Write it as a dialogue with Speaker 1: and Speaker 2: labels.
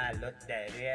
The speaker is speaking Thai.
Speaker 1: กดารถแดเรีย